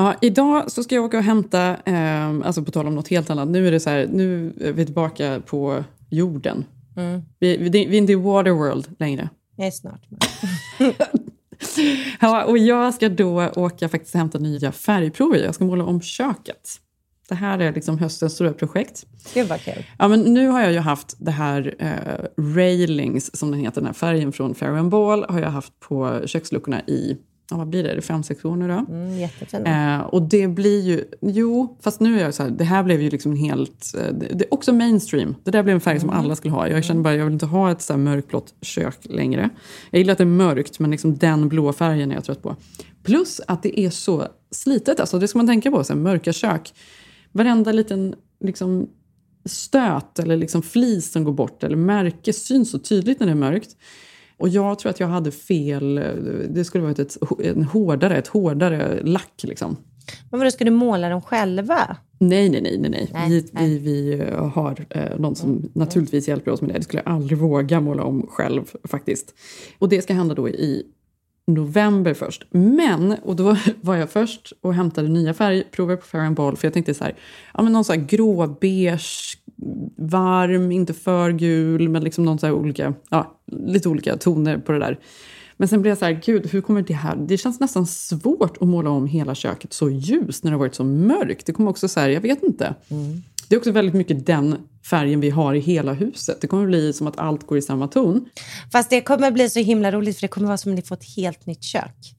Ja, idag så ska jag åka och hämta, eh, alltså på tal om något helt annat, nu är det så här, nu är vi tillbaka på jorden. Mm. Vi, vi, vi är inte i Waterworld längre. Jag är snart *laughs* Ja, och jag ska då åka faktiskt hämta nya färgprover. Jag ska måla om köket. Det här är liksom höstens stora projekt. Gud vad kul. Ja, men nu har jag ju haft det här eh, railings, som den heter, den här färgen från Fair and Ball, har jag haft på köksluckorna i, ja, vad blir det, fem, sex år nu då? Mm, jättefin. Eh, och det blir ju, jo, fast nu är jag så här, det här blev ju liksom helt, eh, det, det är också mainstream. Det där blev en färg som Mm. alla skulle ha. Jag känner bara, jag vill inte ha ett så här mörkblått kök längre. Jag gillar att det är mörkt, men liksom den blå färgen är jag trött på. Plus att det är så slitet, alltså det ska man tänka på, så här, mörka kök. Varenda liten liksom, stöt eller liksom flis som går bort eller märke syns så tydligt när det är mörkt. Och jag tror att jag hade fel, det skulle varit ett, en hårdare, ett hårdare lack liksom. Men vadå, ska du måla dem själva? Nej, nej, nej, nej. nej. Nej, vi, vi, vi eh, har eh, någon som naturligtvis hjälper oss med det. Det skulle jag aldrig våga måla om själv faktiskt. Och det ska hända då i november först. Men, och då *laughs* var jag först och hämtade nya färgprover på Fair and Ball för jag tänkte så här, ja men någon så här gråbeige, varm, inte för gul, men liksom någon så olika, ja, lite olika toner på det där. Men sen blev jag så här, gud, hur kommer det här... Det känns nästan svårt att måla om hela köket så ljust när det har varit så mörkt. Det kommer också så här, jag vet inte. Det är också väldigt mycket den färgen vi har i hela huset. Det kommer bli som att allt går i samma ton. Fast det kommer bli så himla roligt för det kommer vara som att ni får ett helt nytt kök.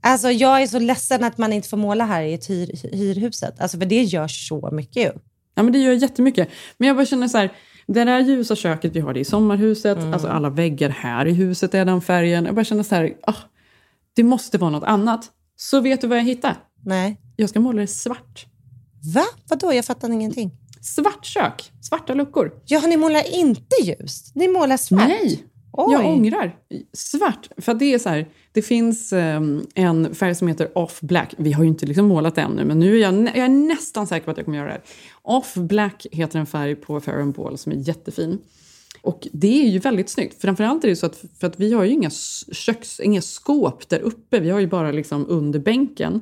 Alltså jag är så ledsen att man inte får måla här i ett hyr, hyrhuset. Alltså för det gör så mycket ju. Ja, men det gör jättemycket. Men jag bara känner så här, det där ljusa köket vi har det i sommarhuset, alltså alla väggar här i huset är den färgen. Jag bara känner så här, ah, det måste vara något annat. Så vet du vad jag hittade? Nej. Jag ska måla det svart. Va? Vadå? Jag fattar ingenting. Svart kök, svarta luckor. Ja, ni målar inte ljust. Ni målar svart. Nej, Oj. jag ångrar. Svart, för det är så här, det finns ehm, en färg som heter Off Black. Vi har ju inte liksom målat den ännu, men nu är jag, jag är nästan säker på att jag kommer göra det här. Off Black heter en färg på Fair and Ball som är jättefin. Och det är ju väldigt snyggt. Framförallt är det så att, för att vi har ju inga köks, inga skåp där uppe. Vi har ju bara liksom under bänken.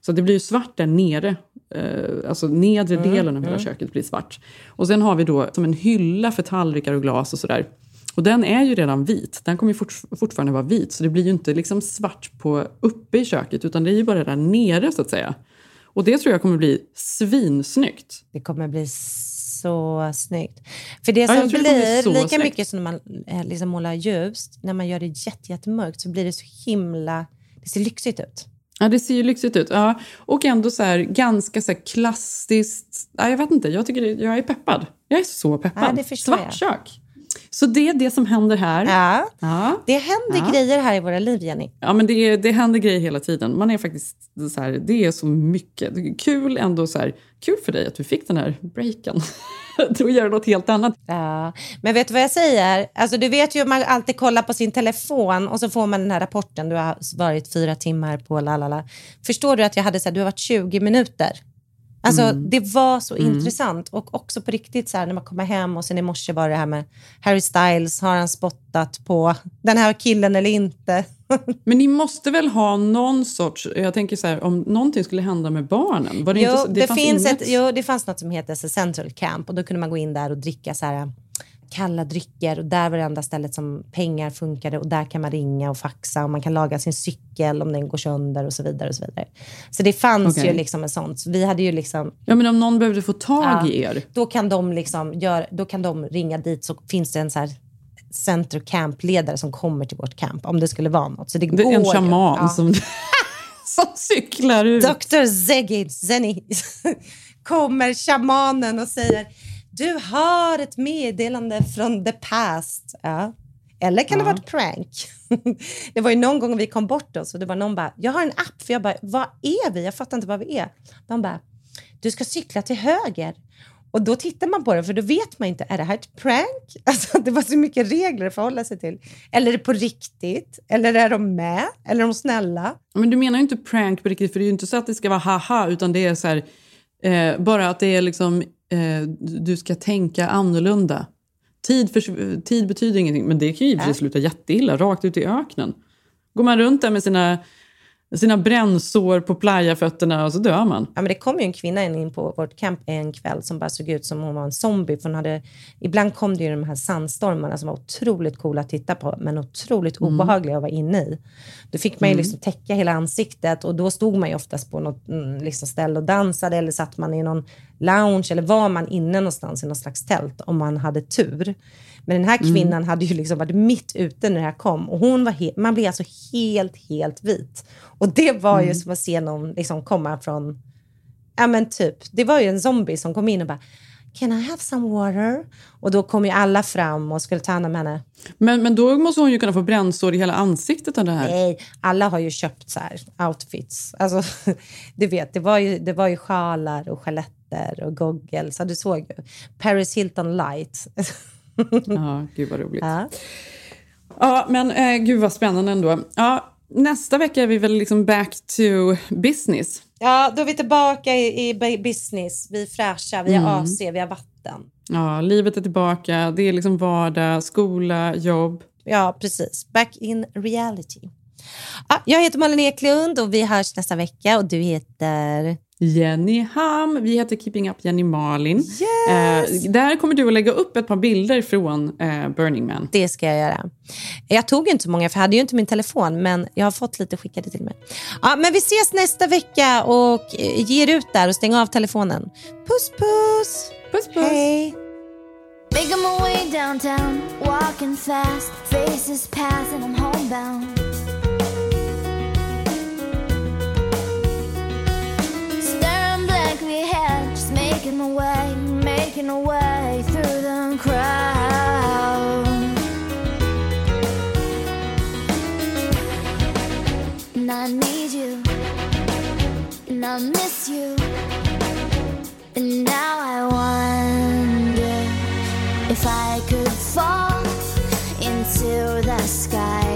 Så det blir ju svart där nere. Eh, alltså nedre Mm, delen av hela mm. köket blir svart. Och sen har vi då som en hylla för tallrikar och glas och sådär. Och den är ju redan vit. Den kommer fort, fortfarande vara vit. Så det blir ju inte liksom svart på uppe i köket utan det är ju bara där nere så att säga. Och det tror jag kommer bli svinsnyggt. Det kommer bli så snyggt. För det Ja, som jag tror det bli blir lika snyggt. mycket som när man eh, liksom målar ljust, när man gör det jätte, jättemörkt så blir det så himla... Det ser lyxigt ut. Ja, det ser ju lyxigt ut. Ja. Och ändå så här, ganska så klassiskt. Ja, jag vet inte, jag, tycker det, jag är peppad. Jag är så peppad. Ja. Svart kök. Så det är det som händer här. Ja. Ja. Det händer Ja. grejer här i våra liv, Jenny. Ja, men det, det händer grejer hela tiden. Man är faktiskt så här, det är så mycket. Det är kul ändå så här, kul för dig att du fick den här breaken. *laughs* och göra något helt annat. Ja. Men vet du vad jag säger? Alltså, du vet ju att man alltid kollar på sin telefon och så får man den här rapporten. Du har varit fyra timmar på lalala. Förstår du att jag hade sagt du har varit 20 minuter? Alltså, Mm. Det var så Mm. intressant. Och också på riktigt, så här, när man kommer hem och sen i morse var det här med Harry Styles. Har han spottat på den här killen eller inte? *laughs* Men ni måste väl ha någon sorts, jag tänker så här, om någonting skulle hända med barnen, var det jo, inte det, fanns finns inget- ett, jo, det fanns något som heter Central Camp och då kunde man gå in där och dricka så här kalla drycker och där var det enda stället som pengar funkade och där kan man ringa och faxa och man kan laga sin cykel om den går sönder och så vidare. och Så vidare. Så det fanns Okej. ju liksom en sån. Så vi hade ju liksom Ja, men om någon behövde få tag Ja, i er. Då kan de liksom gör, då kan de ringa dit så finns det en så här center camp-ledare som kommer till vårt camp om det skulle vara något. Så det, Det är en går ju. shaman Ja. som, *laughs* som cyklar ut. Dr. Zegid Zeni *laughs* kommer shamanen och säger du har ett meddelande från the past. Ja. Eller kan det vara ett prank? *laughs* det var ju någon gång vi kom bort oss och det var någon bara, jag har en app. För jag bara, vad är vi? Jag fattar inte vad vi är. De bara, du ska cykla till höger. Och då tittar man på det, för då vet man inte, är det här ett prank? *laughs* Alltså, det var så mycket regler att förhålla sig till. Eller är det på riktigt? Eller är de med? Eller är de snälla? Men du menar ju inte prank på riktigt, för det är ju inte så att det ska vara haha, utan det är så här, eh, bara att det är liksom, eh, du ska tänka annorlunda. Tid, för, tid betyder ingenting, men det kan ju Äh. sluta jätteilla, rakt ut i öknen. Går man runt där med sina, sina brännsår på playafötterna och så dör man. Ja, men det kom ju en kvinna in på vårt camp en kväll som bara såg ut som hon var en zombie. För hon hade, ibland kom det ju de här sandstormarna som var otroligt coola att titta på, men otroligt Mm. obehagliga att vara inne i. Då fick man ju Mm. liksom täcka hela ansiktet och då stod man ju oftast på något mm, liksom ställe och dansade eller satt man i någon lounge eller var man inne någonstans i någon slags tält om man hade tur. Men den här Mm. kvinnan hade ju liksom varit mitt ute när det här kom och hon var he- man blev alltså helt, helt vit. Och det var ju Mm. som att se någon liksom komma från Ja men typ, det var ju en zombie som kom in och bara Can I have some water? Och då kom ju alla fram och skulle ta hand om henne. Men, men då måste hon ju kunna få brännsår i hela ansiktet av det här. Nej, alla har ju köpt så här outfits. Alltså, *laughs* du vet, det var ju, det var ju sjalar och stjärletter och goggles. Ja, du såg ju. Paris Hilton light. *laughs* *laughs* Ja, gud vad roligt. Ja. Ja, men eh, gud vad spännande ändå. Ja, nästa vecka är vi väl liksom back to business. Ja, då är vi tillbaka i, i bu- business. Vi är fräscha, vi har Mm. AC, vi har vatten. Ja, livet är tillbaka. Det är liksom vardag, skola, jobb. Ja, precis. Back in reality. Ja, jag heter Malin Eklund och vi hörs nästa vecka och du heter? Jenny Ham. Vi heter Keeping Up Jenny Malin. Eh, där kommer du att lägga upp ett par bilder från eh, Burning Man. Det ska jag göra. Jag tog inte så många för jag hade ju inte min telefon men jag har fått lite skickade till mig. Ja, men vi ses nästa vecka och eh, ge er ut där och stäng av telefonen. Puss puss! Puss puss! Hej! Making my way downtown, walking fast, faces pass and I'm homebound. Making a way, making my way through the crowd. And I need you, and I miss you, and now I wonder if I could fall into the sky.